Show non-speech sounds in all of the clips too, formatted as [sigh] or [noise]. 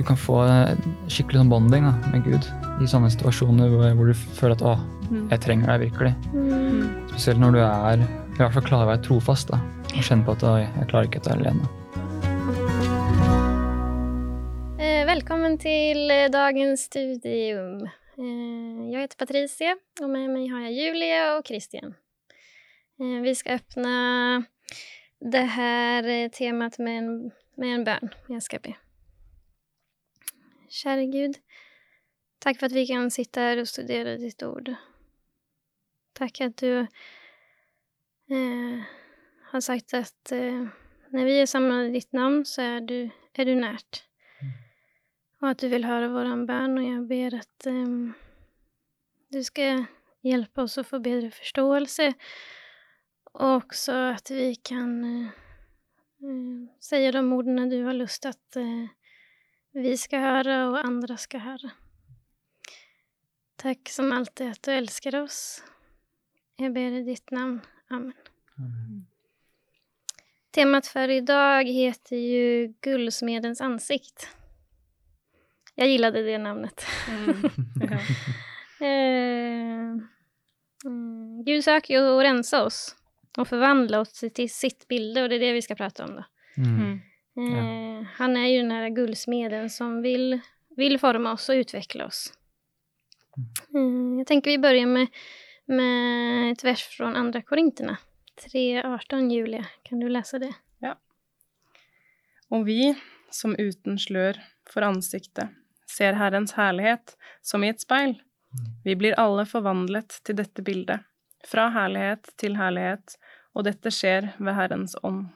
du kan få skikkelig sånn bonding da, med Gud i sånne situasjoner hvor, hvor du føler at 'å, jeg trenger deg virkelig'. Spesielt når du er i hvert fall klarer å være trofast da, og kjenne på at 'oi, jeg klarer ikke dette alene'. Eh, Velkommen til eh, dagens studium. Eh, Jeg heter Patricia, og med meg har jeg Julie og Christian. Eh, Vi skal åpne det her temaet med en, med en bønn. Jeg skal be. Kjære Gud, takk for at vi kan sitte her og studere ditt ord. Takk at du eh, har sagt at eh, når vi er samlet i ditt navn, så er du, er du nært. Og at du vil høre våre barn, og jeg ber at em, du skal hjelpe oss å få bedre forståelse, og også at vi kan eh, eh, si de ordene du har lyst til at eh, vi skal høre, og andre skal høre. Takk som alltid at du elsker oss. Jeg ber i ditt navn. Amen. Temat i dag heter ju Guldsmedens ansikt. Jeg gillade det navnet. Mm. [laughs] Eh, mm, Gud søker jo å rensa oss og forvandle oss til sitt bilde og det er det vi skal prate om da. Mm. Eh, Han är ju den här guldsmeden som vill, vill forma oss och utveckla oss. Mm, jag tänker vi börjar med, med ett vers från Andra Korinterna. 3.18 Julia, kan du läsa det? Ja. Og vi, som uten slør for ansiktet, ser Herrens herlighet som i et speil. Vi blir alle forvandlet til dette bildet, fra herlighet til herlighet, og dette skjer ved Herrens ånd.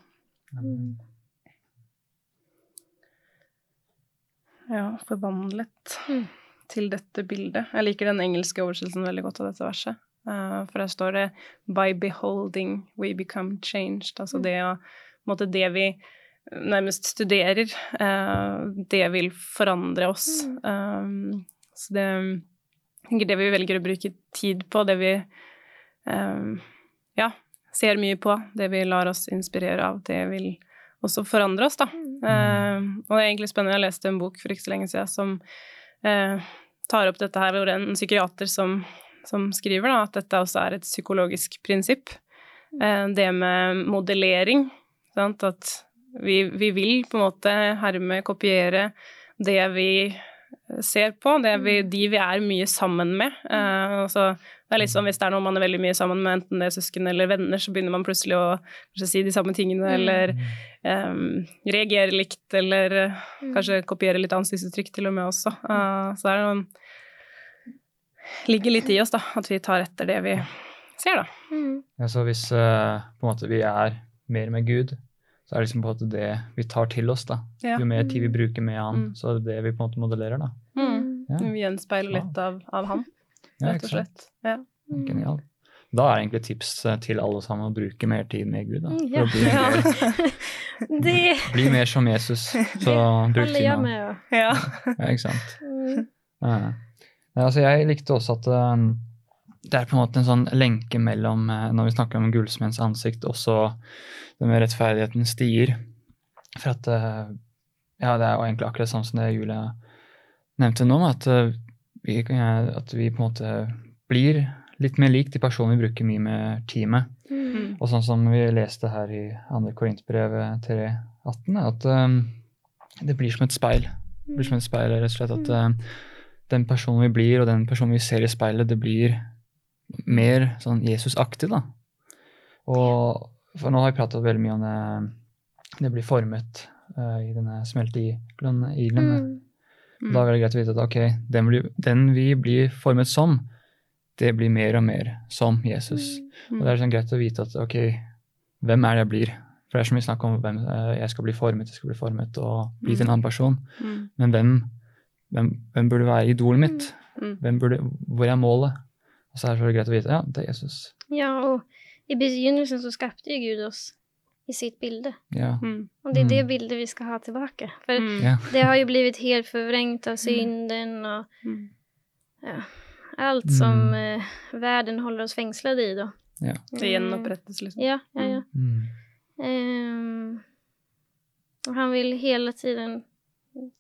Ja, forvandlet Mm. til dette bildet. Jeg liker den engelske oversettelsen veldig godt av dette verset. Uh, for der står det 'by beholding we become changed'. Altså det å måte det vi nærmest studerer, uh, det vil forandre oss. Um, så det det vi velger å bruke tid på, det vi um, ja, ser mye på, det vi lar oss inspirere av, det vil også forandre oss, da. Eh, og det er egentlig spennende. Jeg leste en bok for ikke så lenge siden som eh, tar opp dette her, hvor det er en psykiater som, som skriver da, at dette også er et psykologisk prinsipp. Eh, det med modellering. Sant? At vi, vi vil på en måte herme, kopiere det vi ser på, det vi, de vi er mye sammen med. Altså, det er litt sånn hvis det er noen man er veldig mye sammen med, enten det er søsken eller venner, så begynner man plutselig å kanskje si de samme tingene, eller um, reagere likt, eller eh, kanskje kopiere litt ansiktsuttrykk til og med også. Uh, så det er noen ligger litt i oss, da, at vi tar etter det vi ser, da. Mm. Ja, så hvis uh, på en måte vi er mer med Gud, så er det liksom på en måte det vi tar til oss. da. Ja. Jo mer tid vi bruker med Han, Mm. så er det det vi på en måte modellerer. da. Mm. Ja, Vi gjenspeiler litt av, av han, rett og slett. Ja. Genial. Da er det egentlig tips eh, til alle sammen å bruke mer tid med Gud. da. Mm, ja. bli, Ja. mer, Det [laughs] bli mer som Jesus. [laughs] Så bruk håller tid jag med han. med om. ja. [laughs] Ja, ikke sant. Mm. Ja. Altså jeg likte også at um, det er på en måte en sånn lenke mellom eh, Når vi snakker om gullsmedens ansikt, også det med rettferdigheten stier. For at eh, Ja, det er jo egentlig akkurat sånn som det Julia nevnte nå, at, eh, vi, at vi på en måte blir litt mer lik de personene vi bruker mye med teamet. Mm. Og sånn som vi leste her i 2. Korintbrev 3.18, at um, det blir som et speil. Det blir som et speil, rett og slett at um, den personen vi blir, og den personen vi ser i speilet, det blir mer sånn Jesus-aktig, da. Og for nå har vi pratet veldig mye om det, det blir formet uh, i denne smelte igelen. Mm. Da er det greit å vite at ok, den, blir, den vi blir formet som, det blir mer og mer som Jesus. Og det er sånn greit å vite at ok, hvem er det jeg blir? For det er så mye snakk om hvem eh, jeg skal bli formet, jeg skal bli formet og bli til en annen person. Mm. Men hvem, hvem, hvem burde være idolet mitt? Mm. Hvem burde, hvor er målet? Og så er det så greit å vite ja, det er Jesus. Ja, og i begynnelsen så skapte Gud oss i sitt bilde. Ja. Mm. Och det är Mm. det bildet vi ska ha tillbaka. För Mm. det har ju blivit helt förvrängt av synden och Mm. ja, allt som Mm. eh, världen håller oss fängslade i då. ja. Det gjenopprettes, liksom. Ja, ja, ja. Mm. Ehm, och han vill hela tiden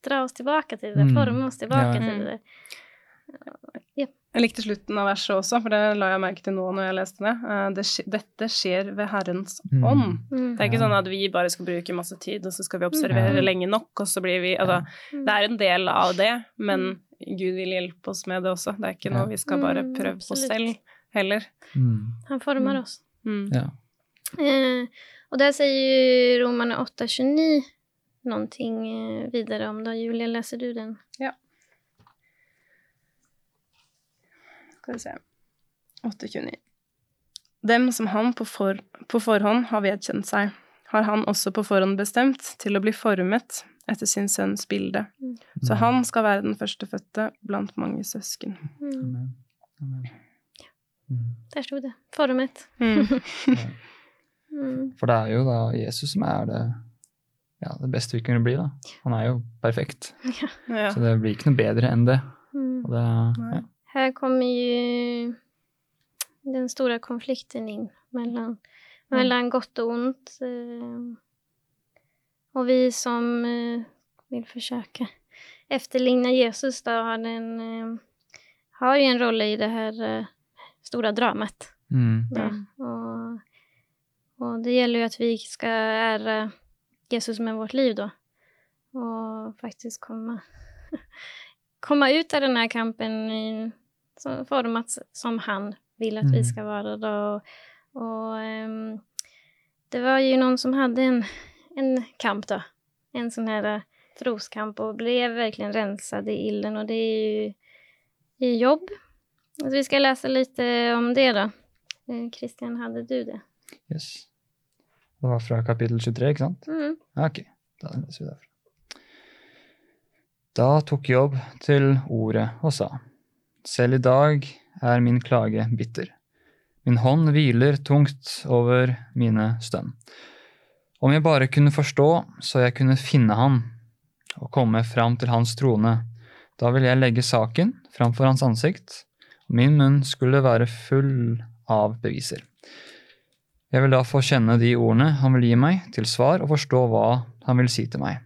dra oss tilbake til det, Mm. forme oss tilbake Ja. til Mm. det. Jeg likte slutten av verset også, for det la jeg merke til nå når jeg leste det. Eh, det skje- dette skjer ved Herrens Mm. ånd. Mm. Det er ikke Ja. sånn at vi bare skal bruke masse tid, og så skal vi observere Ja. lenge nok, og så blir vi Altså, Mm. det er en del av det, men Gud vil hjelpe oss med det også. Det er ikke Ja. noe vi skal bare Mm, prøve på selv heller. Mm. Han formar Mm. oss. Mm. Ja. Eh, og der sier Romerne Romarna 8.29 någonting eh, vidare om det. Julie, leser du den? Skal vi se 8.29. Dem som han på, for, på forhånd har vedkjent seg, har han også på forhånd bestemt til å bli formet etter sin sønns bilde. Mm. Så han skal være den førstefødte blant mange søsken. Mm. Amen. Amen. Mm. Der sto det. Formet. [laughs] Mm. For det er jo da Jesus som er det, ja, det beste vi kunne bli. da. Han er jo perfekt. [laughs] Ja. Så det blir ikke noe bedre enn det. Mm. Og det ja. Här kommer ju den stora konflikten in mellan, mellan gott och ont. Eh, och vi som vil vill försöka efterligna Jesus då har, den, eh, har ju en roll i det här store stora dramat. Mm. Ja, Mm. Och, och det gäller ju att vi ska ära Jesus med vårt liv då. Och faktiskt komma, [laughs] komma ut av den här kampen i, som formats som han vill att Mm. vi ska vara då. Och um, det var ju någon som hade en, en kamp då. En sån här eh, troskamp och blev verkligen rensad i illen och det är ju i jobb. Så vi ska läsa lite om det då. Kristian, hadde hade du det? Yes. Det var fra kapittel 23, ikke sant? Mm. Ok. Da leser vi derfra. Da tok Jobb til ordet og sa, Selv i dag er min klage bitter. Min hånd hviler tungt over mine stønn. Om jeg bare kunne forstå, så jeg kunne finne han og komme fram til hans trone, da ville jeg legge saken framfor hans ansikt, og min munn skulle være full av beviser. Jeg vil da få kjenne de ordene han vil gi meg, til svar og forstå hva han vil si til meg.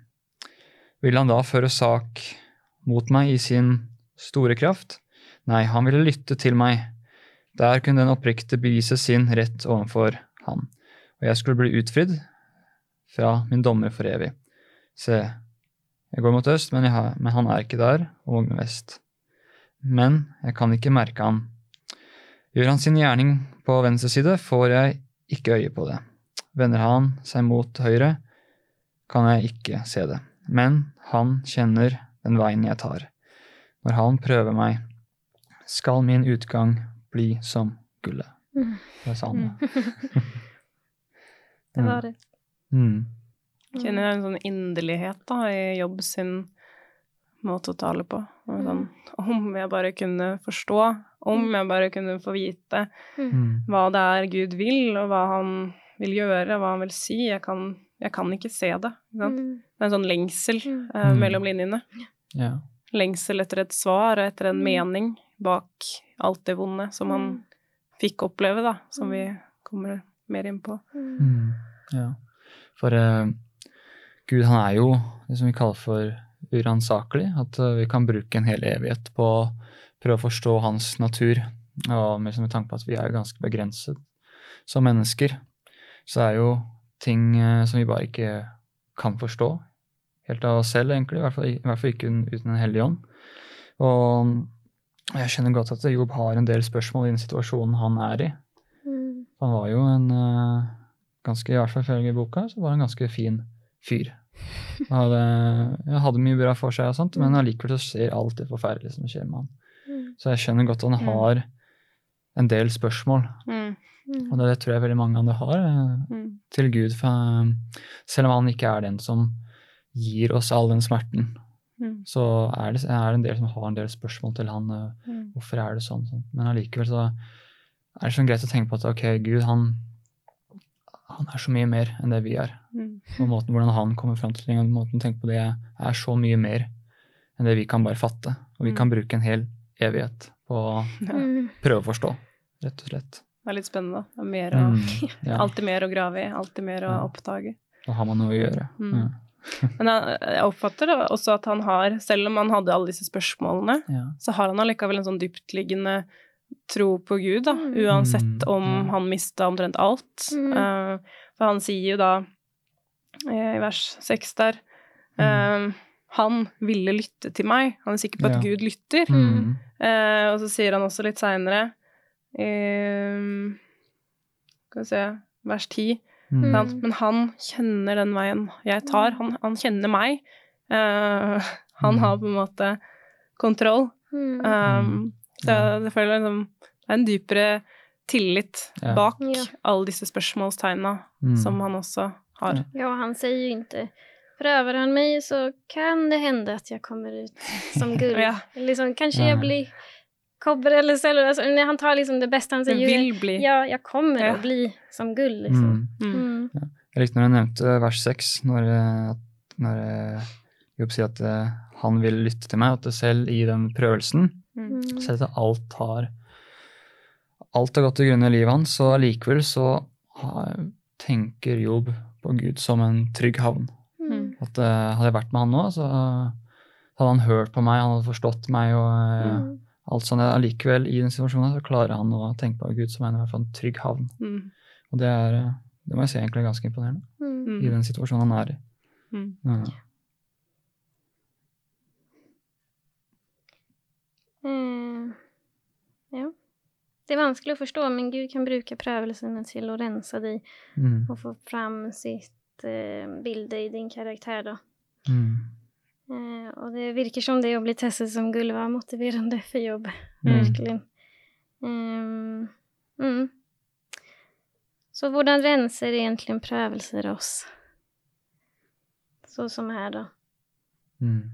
Vil han da føre sak mot meg i sin store kraft? Nei, han ville lytte til meg. Der kunne den oppriktige bevise sin rett overfor han, og jeg skulle bli utfridd fra min dommer for evig. Se, jeg går mot øst, men, har, men han er ikke der, og vest. Men jeg kan ikke merke han. Gjør han sin gjerning på venstre side, får jeg ikke øye på det. Vender han seg mot høyre, kan jeg ikke se det. Men han kjenner den veien jeg tar. Når han prøver meg, skal min utgang bli som gullet. Mm. Det sa han. [laughs] Det var det. Mm. Kjenner jeg en sånn inderlighet da, i jobb sin måte å tale på. Sånn, om jeg bare kunne forstå, om jeg bare kunne få vite Mm. hva det er Gud vil, og hva han vil gjøre, hva han vil si. Jeg kan, jeg kan ikke se det. Ikke sant? Mm. Det er en sånn lengsel Mm. eh, Mm. mellom linjene. Ja. Lengsel etter et svar og etter en Mm. mening bak alt det vonde som han Mm. fikk oppleve, da, som vi kommer mer inn på. Mm. Mm. ja. For uh, Gud, han er jo det som vi kaller for uransakelig. At uh, vi kan bruke en hel evighet på å prøve å forstå hans natur. Og med, med tanke på at vi er ganske begrenset som mennesker, så er jo ting uh, som vi bare ikke kan forstå helt av oss selv, egentlig. I hvert fall, i hvert fall ikke uten uten Den hellige ånd. Og jeg skjønner godt at Jobb har en del spørsmål i den situasjonen han er i. Mm. Han var jo en eh, ganske, i hvert fall ifølge boka, så var han en ganske fin fyr. Han hadde, [laughs] ja, hadde mye bra for seg, og sånt, men allikevel så skjer alt det forferdelige som skjer med han. Mm. Så jeg skjønner godt at han Mm. har en del spørsmål, Mm. Mm. og det tror jeg veldig mange andre har, eh, Mm. til Gud. For, eh, selv om han ikke er den som gir oss all den smerten, Mm. så er det, er det en del som har en del spørsmål til han. eh, Mm. Hvorfor er det sånn? sånn. Men allikevel så er det sånn greit å tenke på at ok, Gud, han, han er så mye mer enn det vi er. Mm. Og måten hvordan han kommer fram til ting, og måten å tenke på det, er så mye mer enn det vi kan bare fatte. Og vi Mm. kan bruke en hel evighet på å Mm. prøve å forstå, rett og slett. Det er litt spennende. Det er mer å, Mm, ja, [laughs] Alltid mer å grave i, alltid mer å Ja. oppdage. da har man noe å gjøre. Mm. Ja. Men jeg, oppfatter det også at han har, selv om han hadde alle disse spørsmålene, Ja. så har han allikevel en sånn dyptliggende tro på Gud, da, uansett Mm, om mm. han mista omtrent alt. Mm. Uh, for han sier jo da eh, i vers seks der eh, Han ville lytte til meg. Han er sikker på at Ja. Gud lytter. Mm. Uh, og så sier han også litt seinere Skal vi se Vers ti. Mm. Sant? Men han kjenner den veien jeg tar. Han, han kjenner meg. Uh, [laughs] han Mm. har på en måte kontroll. Mm. Um, så jeg, jeg føler liksom, det er en dypere tillit Ja. bak Ja. alle disse spørsmålstegna Mm. som han også har. Ja. Han sier jo ikke prøver han meg, så kan det hende at jeg kommer ut som [laughs] guld. Ja. Liksom, kanskje Ja. jag blir kobber eller sølv altså, han tar liksom det beste han sier. Jeg vil bli. Ja, jeg kommer Ja. å bli som gull, liksom. Mm. Mm. Mm. Jeg likte når du nevnte vers 6, når, eh, når eh, Jobb sier at eh, han vil lytte til meg, at selv i den prøvelsen, Mm. Mm. selv at alt har alt har gått til grunne i livet hans, så allikevel så har, tenker Jobb på Gud som en trygg havn. Mm. At uh, Hadde jeg vært med han nå, så hadde han hørt på meg, han hadde forstått meg. og Uh, Mm. Alt sånn. Allikevel, i den situasjonen, så klarer han å tenke på Gud som en, i hvert fall en trygg havn. Mm. Og det er eh, det må jeg si egentlig er ganske imponerende Mm. I den situasjonen han er i. Mm. Ja. Eh, ja. Det er vanskelig å forstå, men Gud kan bruke prøvelsene til å rensa deg Mm. och få fram sitt eh, bilde i din karakter, da. Mm. Eh, och det virker som det å bli testet som gull var motiverende [laughs] for jobb. Mm. Virkelig. Um, mm. Så hvordan renser egentlig prøvelser oss? Sånn som her, da. Mm.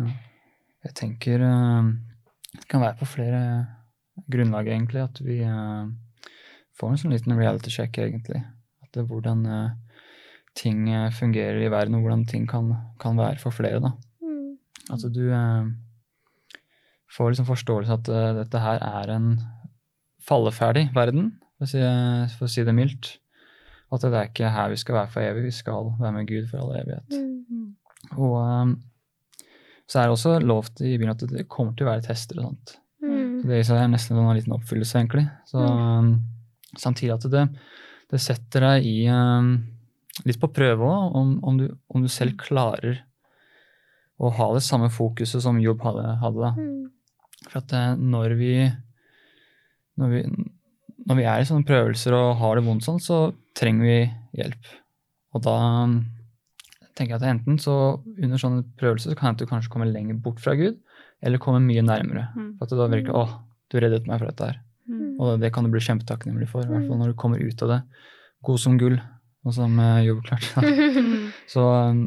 Ja. Jeg tenker eh, det kan være på flere grunnlag, egentlig, at vi får en sånn liten reality check, egentlig. At hvordan eh, ting eh, fungerer i verden, og hvordan ting kan, kan være for flere. da. Mm. Altså du eh, får liksom forståelse at dette her er en falleferdig verden, for å si, for å si det mildt. At det er ikke her vi skal være for evig, vi skal være med Gud for all evighet. Mm. Og um, så er det også lovt i byen at det kommer til å være tester og sånt. Mm. Det er nesten en liten oppfyllelse, egentlig. Så um, samtidig at det, det setter deg i um, litt på prøve òg, om, om, du, om du selv klarer å ha det samme fokuset som Jobb hadde. hadde. Mm. For at eh, når vi, når vi når vi er i sånne prøvelser og har det vondt sånn, så trenger vi hjelp. Og da um, tenker jeg at enten så under sånne prøvelser så kan du kanskje komme lenger bort fra Gud, eller komme mye nærmere. Mm. For at det da virker å, du reddet meg fra dette her. Mm. Og det kan du bli kjempetakknemlig for, i hvert fall når du kommer ut av det. God som gull, og som eh, Jobb klarte. [laughs] Så um,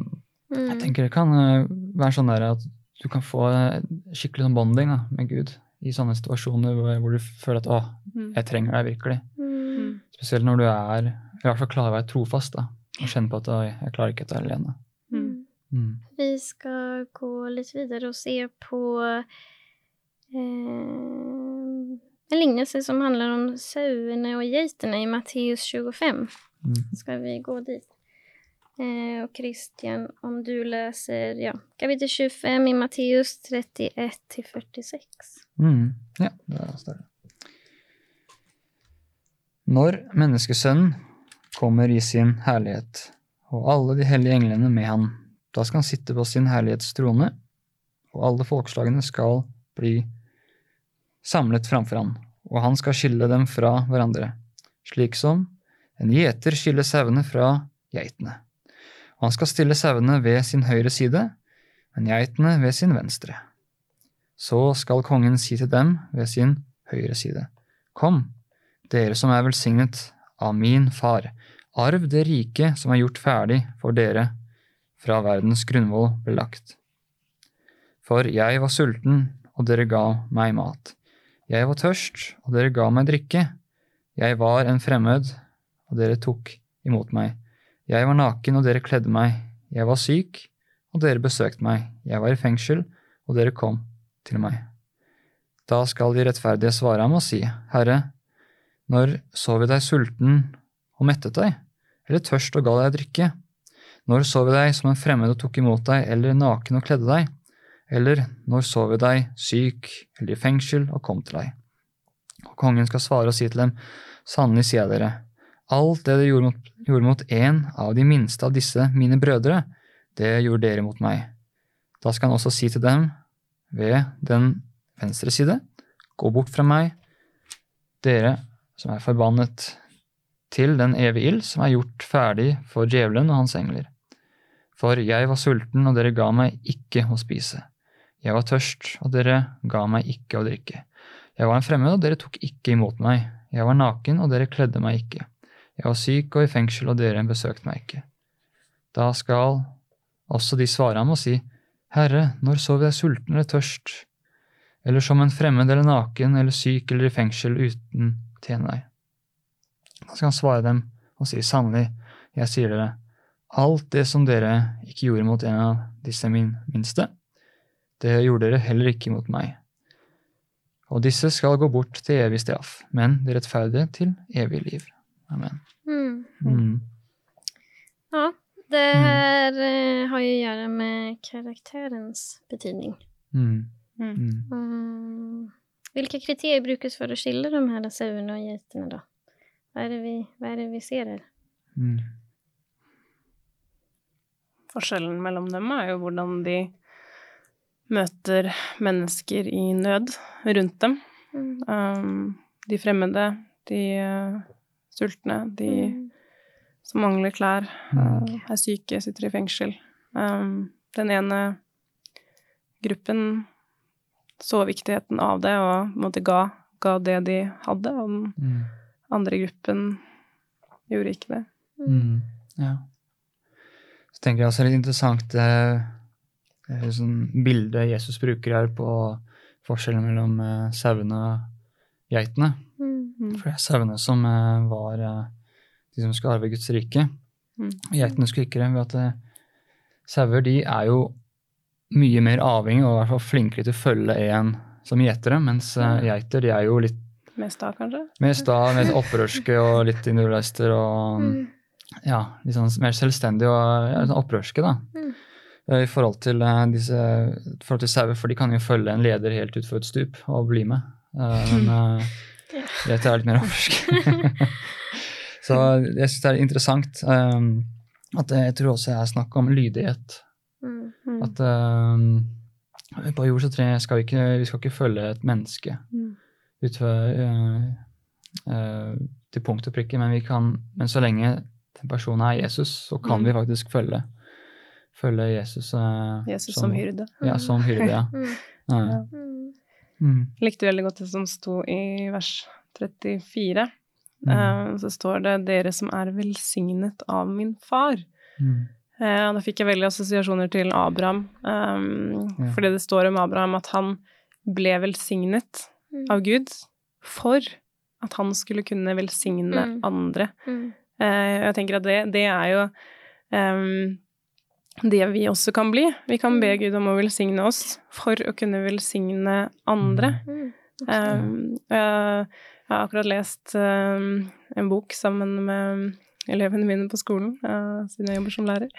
jeg Mm. tenker det kan eh, være sånn der at du kan få eh, skikkelig sånn bonding da, med Gud i sånne situasjoner hvor, hvor du føler at å, Mm. jeg trenger deg virkelig. Mm. Spesielt når du er i hvert fall klarer å være trofast da, og kjenne på at oi, jeg klarer ikke dette alene. Mm. Mm. Vi skal gå litt videre og se på eh, en lignelse som handler om sauene og geitene i Matteus 25. Mm. Skal vi gå dit? Eh, og Christian, om du leser ja, kapittel 25 i Matteus 31 til 46. Mm. Ja, det står det. Når menneskesønnen kommer i sin herlighet, og alle de hellige englene med han, da skal han sitte på sin herlighetstrone, og alle folkeslagene skal bli samlet framfor han, og han skal skille dem fra hverandre, slik som en gjeter skiller sauene fra geitene. Og han skal stille sauene ved sin høyre side, men geitene ved sin venstre. Så skal kongen si til dem ved sin høyre side, Kom, dere som er velsignet av min far, arv det rike som er gjort ferdig for dere fra verdens grunnvoll ble lagt. For jeg var sulten, og dere ga meg mat. Jeg var tørst, og dere ga meg drikke. Jeg var en fremmed, og dere tok imot meg. Jeg var naken, og dere kledde meg. Jeg var syk, og dere besøkte meg. Jeg var i fengsel, og dere kom til meg. Da skal de rettferdige svare ham og si, Herre, Når så vi deg sulten og mettet deg, eller tørst og ga deg drikke? Når så vi deg som en fremmed og tok imot deg, eller naken og kledde deg? Eller når så vi deg syk eller i fengsel og kom til deg? Og kongen skal svare og si til dem, sannelig sier jeg dere, alt det dere gjorde mot, gjorde mot en av de minste av disse mine brødre, det gjorde dere mot meg. Da skal han også si til dem, ved den venstre side, gå bort fra meg, dere som er forbannet til den evige ild som er gjort ferdig for djevelen og hans engler. For jeg var sulten, og dere ga meg ikke å spise. Jeg var tørst, og dere ga meg ikke å drikke. Jeg var en fremmed, og dere tok ikke imot meg. Jeg var naken, og dere kledde meg ikke. Jeg var syk og i fengsel, og dere besøkte meg ikke. Da skal også de svare ham og si, Herre, når så vi deg sulten eller tørst, eller som en fremmed eller naken eller syk eller i fengsel uten tjene deg? Da skal han svare dem og si, sannelig, jeg sier dere, alt det som dere ikke gjorde mot en av disse min minste, det gjorde dere heller ikke mot meg. Og disse skal gå bort til evig straff, men de rettferdige til evig liv. Amen. Mm. Mm. Ja, det Mm. eh, har jo å gjøre med karakterens betydning. Mm. Mm. Mm. Mm. Kriterier brukes for å skille de her sauene og geitene, da? Hva er, det vi, hva er det vi ser her? Mm. Forskjellen mellom dem er jo hvordan de møter mennesker i nød rundt dem. Mm. Um, de fremmede, de uh, sultne, de Mm. som mangler klær, Mm. uh, er syke, sitter i fengsel. Um, den ene gruppen så viktigheten av det og på en måte ga, ga det de hadde, og den Mm. andre gruppen gjorde ikke det. Mm. Ja. Så tenker jeg også det litt interessant eh, sånn bilde Jesus bruker her på forskjellen mellom eh, sauene og geitene. Mm. For det er sauene som eh, var eh, de som skulle arve Guds rike. Mm. Geitene skulle ikke det. ved at eh, Sauer de er jo mye mer avhengig og i hvert fall flinkere til å følge en som gjetere, mens geiter de er jo litt Mer sta, kanskje? mer sta, mer opprørske og litt individualister og Mm. ja, litt sånn mer selvstendige og ja, litt sånn opprørske, da. Mm. Eh, I forhold til uh, disse forhold til sauer, for de kan jo følge en leder helt utfor et stup og bli med. Eh, men [laughs] det tar litt mer opprørske. [laughs] Så jeg syns det er interessant um, at jeg tror også jeg snakker snakk om lydighet. Mm. Mm. At um, på jord så tre, skal vi, ikke, vi skal ikke følge et menneske Mm. utfor, til punkt og prikke, men, vi kan, men så lenge den personen er Jesus, så kan Mm. vi faktisk følge, følge Jesus. uh, Jesus som hyrde. Ja, som hyrde, ja. [laughs] Mm. Ja. Mm. Mm. likte veldig godt det som sto i vers 34. Mm. Eh, så står det 'Dere som er velsignet av min far'. Mm. Eh, da fikk jeg veldig assosiasjoner til Abraham. Um, Ja. Fordi det står om Abraham at han ble velsignet Mm. av Gud for at han skulle kunne velsigne Mm. andre. Mm. Eh, jeg tenker at det, det er jo em, det vi også kan bli. Vi kan be Mm. Gud om å velsigne oss for å kunne velsigne andre. Mm. Um, jeg, jeg har akkurat lest um, en bok sammen med elevene mine på skolen, uh, siden jeg jobber som lærer,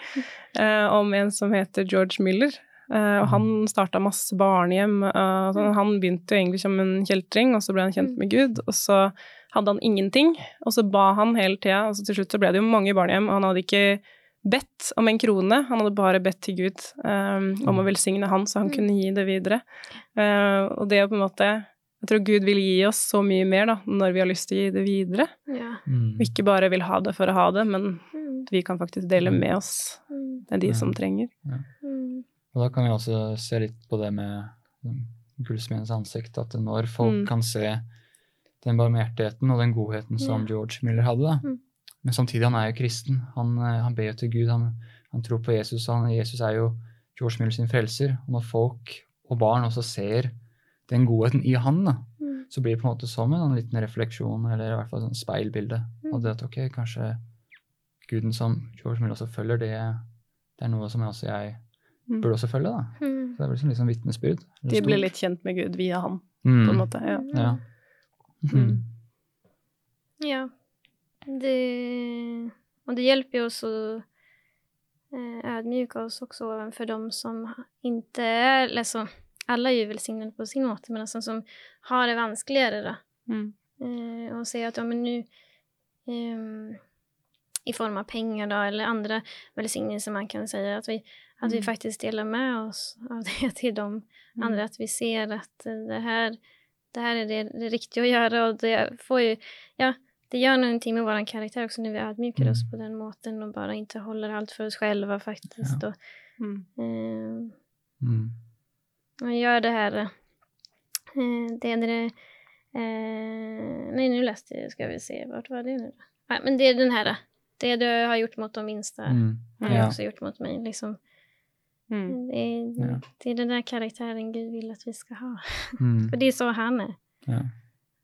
uh, om en som heter George Miller. Uh, og han starta masse barnehjem. Uh, han begynte jo egentlig som en kjeltring, og så ble han kjent med Gud. Og så hadde han ingenting, og så ba han hele tida, og så til slutt så ble det jo mange barnehjem, og han hadde ikke bedt om en krone, han hadde bare bedt til Gud um, om å velsigne han, så han Mm. kunne gi det videre. Uh, og det er på en måte Jeg tror Gud vil gi oss så mye mer da, når vi har lyst til å gi det videre. Ja. Mm. Og ikke bare vil ha det for å ha det, men Mm. at vi kan faktisk dele med oss Det er de som trenger. Ja. Og da kan vi også se litt på det med gullsmedens ansikt, at når folk Mm. kan se den barmhjertigheten og den godheten som Ja. George Miller hadde, da. Mm. Men samtidig, han er jo kristen. Han, eh, han ber jo til Gud. Han, han tror på Jesus. Han, Jesus er jo George Miller sin frelser. Og når folk og barn også ser den godheten i han, da, Mm. så blir det på en måte som en liten refleksjon, eller i hvert fall et sånn speilbilde. Mm. Og det at ok, kanskje guden som George Miller også følger, det, det er noe som jeg også jeg Mm. burde også følge. da. Mm. Så det blir liksom sånn vitnesbyrd. De ble litt kjent med Gud via han, mm. på en måte. Ja. Ja. Mm. Ja. Det, och det hjälper ju oss att eh, ödmjuka oss också även för de som inte är, alltså, alla är ju välsignade på sin måte, men alltså som har det vanskeligere då. Mm. Eh, och säga att ja, men nu ehm, i form av pengar då, eller andra välsignelser man kan säga, att vi, att vi Mm. faktiskt delar med oss av det [laughs] till de Mm. andra, att vi ser att eh, det här, det här är det, det riktiga att göra och det får ju, ja, det gör någonting med vår karaktär också när vi ödmjukar Mm. oss på den måten och bara inte håller allt för oss själva faktiskt. Ja. Och, Mm. eh, Mm. och gör det här, eh, det är det, eh, nej nu läste jag, ska vi se, vart var det nu då? Nej, men det är den här, det du har gjort mot de minsta Mm. har jag Ja. också gjort mot mig. Liksom. Mm. Det, är, Ja. det är den där karaktären Gud vill att vi ska ha. Mm. [laughs] För det är så han är.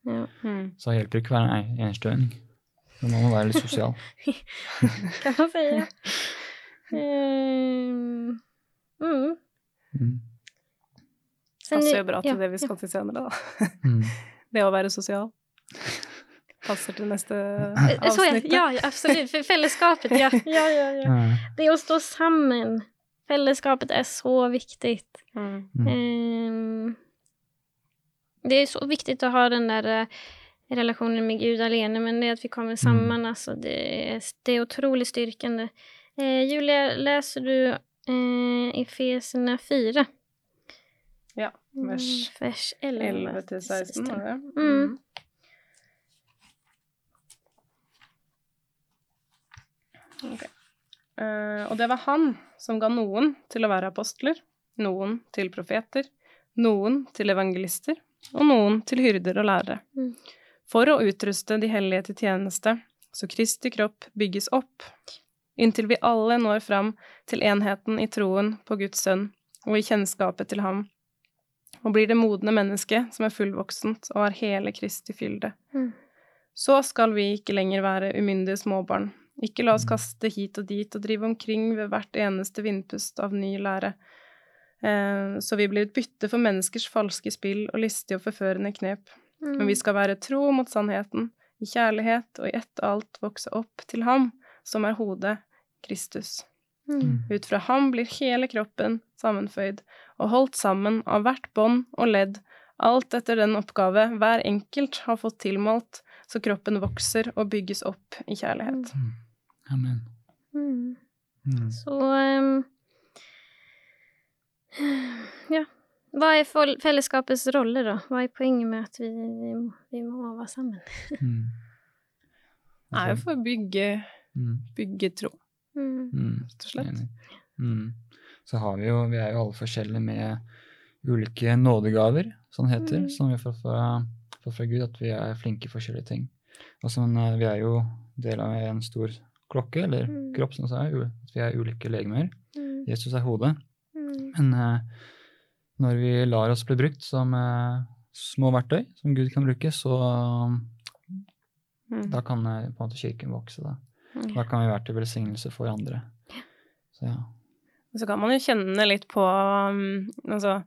Ja. Mm. Så hjelper det ikke å være en enstøing. Må man være litt sosial. Kan man si. Ja. Um, mm. Mm. Passer jo bra til ja, det vi skal til senere, da. [laughs] Mm. Det å være sosial. Passer til neste Eh, ja, avsnitt. ja, ja, absolut. För [laughs] ja. ja, ja. Det å stå sammen. Fellesskapet er så viktig. Mm. Mm. Det är så viktigt att ha den där relasjonen relationen med Gud alene, men det at att vi kommer samman, alltså, det, är, det är otroligt styrkande. Eh, Julia, läser du eh, Efeserna 4? Ja, Mm, vers vers 11. 11 til 16. var det? Mm. Okay. Uh, og det var han som ga noen til å være apostler, noen til profeter, noen til evangelister og noen til hyrder og lærere. Mm. For å utruste de hellige til tjeneste, så Kristi kropp bygges opp, inntil vi alle når fram til enheten i troen på Guds sønn og i kjennskapet til ham, og blir det modne mennesket som er fullvoksent og har hele Kristi fylde. Mm. Så skal vi ikke lenger være umyndige småbarn. Ikke la oss kaste hit og dit og drive omkring ved hvert eneste vindpust av ny lære. Eh, så vi blir et bytte for menneskers falske spill og listige og forførende knep. Mm. Men vi skal være tro mot sannheten, i kjærlighet og i ett og alt vokse opp til ham, som er hodet, Kristus. Mm. Ut fra ham blir hele kroppen sammenføyd og holdt sammen av hvert bånd og ledd, alt etter den oppgave hver enkelt har fått tilmålt, så kroppen vokser og bygges opp i kjærlighet. Amen. Mm. Mm. Så ehm, Ja. Hva er fellesskapets rolle, da? Hva er poenget med at vi, vi, må- vi må være sammen? Mm. Det er jo for å bygge, Mm. bygge tro, Mm. Mm. rett og slett. Mm. Så har vi jo, vi er jo alle forskjellige med ulike nådegaver, sånn heter, Mm. som vi fått fra, får fra Gud, at vi er flinke i forskjellige ting. Og sånn, vi er jo del av en stor klokke, eller Mm. kropp, som du sa, at vi er ulike legemer. Mm. Jesus er hodet. Mm. Men eh, når vi lar oss bli brukt som eh, små verktøy som Gud kan bruke, så Mm. da kan eh, på en måte kirken vokse. Da, Mm. da kan vi være til velsignelse for andre. Så ja. Så kan man jo kjenne litt på um, Altså,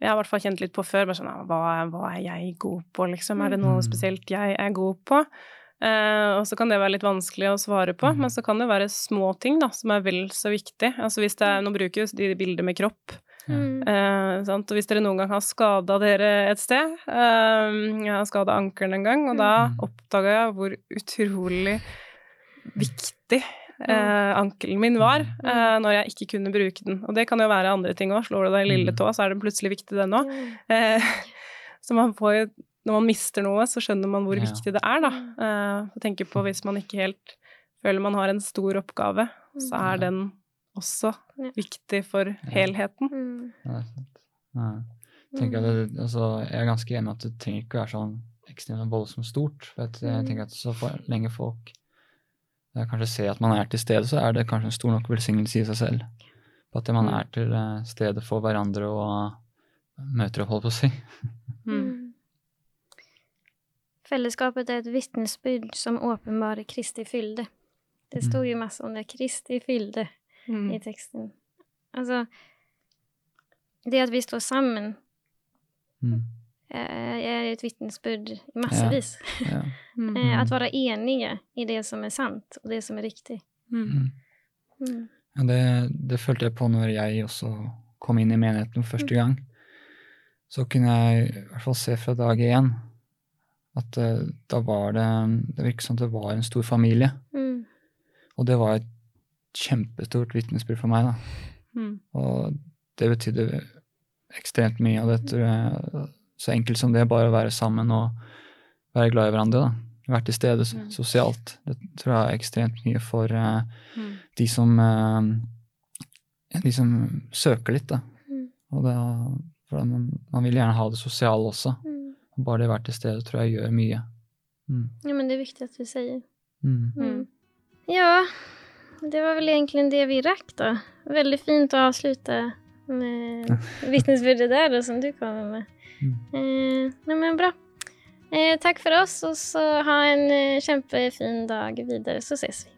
jeg har i hvert fall kjent litt på før, bare sånn hva, hva er jeg god på, liksom? Er det noe Mm. spesielt jeg er god på? Eh, og så kan det være litt vanskelig å svare på, Mm. men så kan det være små ting da, som er vel så viktig. Altså hvis det er, Nå bruker jo de bilder med kropp, Mm. Uh, sant? og hvis dere noen gang har skada dere et sted uh, Jeg har skada ankelen en gang, og da Mm. oppdaga jeg hvor utrolig viktig eh, ankelen min var eh, når jeg ikke kunne bruke den. Og det kan jo være andre ting òg. Slår du deg i lille Mm. tå, så er det plutselig viktig, den òg. Eh, [laughs] så man får jo Når man mister noe, så skjønner man hvor Ja. viktig det er, da. Uh, tenke tenker på hvis man ikke helt føler man har en stor oppgave, så Ja. er den også Ja. viktig for helheten. Mm. Ja, det er sant. Ja. At det, altså, jeg er ganske enig at det trenger ikke være sånn ekstremt voldsomt stort. For at jeg Mm. tenker at så for lenge folk ja, kanskje ser at man er til stede, så er det kanskje en stor nok velsignelse i seg selv. På at man Mm. er til eh, stede for hverandre og møter opp, holdt på å si. Mm. Mm. Fellesskapet er et vitnesbyrd som åpenbarer Kristi fylde. Det Mm. stod ju masse om det. Kristi fylde i teksten. Altså det at vi står sammen Mm. er et vitnesbyrd i massevis. Ja. Mm. [laughs] Eh, Att vara eniga i det som er sant og det som er riktig. Mm. Mm. Mm. Ja, det, det følte jeg på når jeg også kom inn i menigheten første gang. Så kunne jeg i hvert fall se fra dag én at eh, da var det Det virket som det var en stor familie. Mm. Og det var et kjempestort vitnesbyrd for meg, da. Mm. Og det betydde ekstremt mye. Og det tror jeg Så enkelt som det, bare å være sammen og være glad i hverandre. da. Være til stede Mm. sosialt. Det tror jeg er ekstremt mye for uh, de som uh, De som søker litt, da. Mm. Og det, for man, man vil gjerne ha det sosiale også. Mm. Bare det å være til stede tror jeg gjør mye. Mm. Ja, men det er viktig at du sier. Mm. Mm. Ja, det var vel egentlig det vi rakk da. Veldig fint å avslutte med [laughs] vitnesbyrdet der, da, som du kommer med. Mm. Eh, men bra. Eh, takk for oss og så ha en eh, kjempefin dag videre, så ses vi.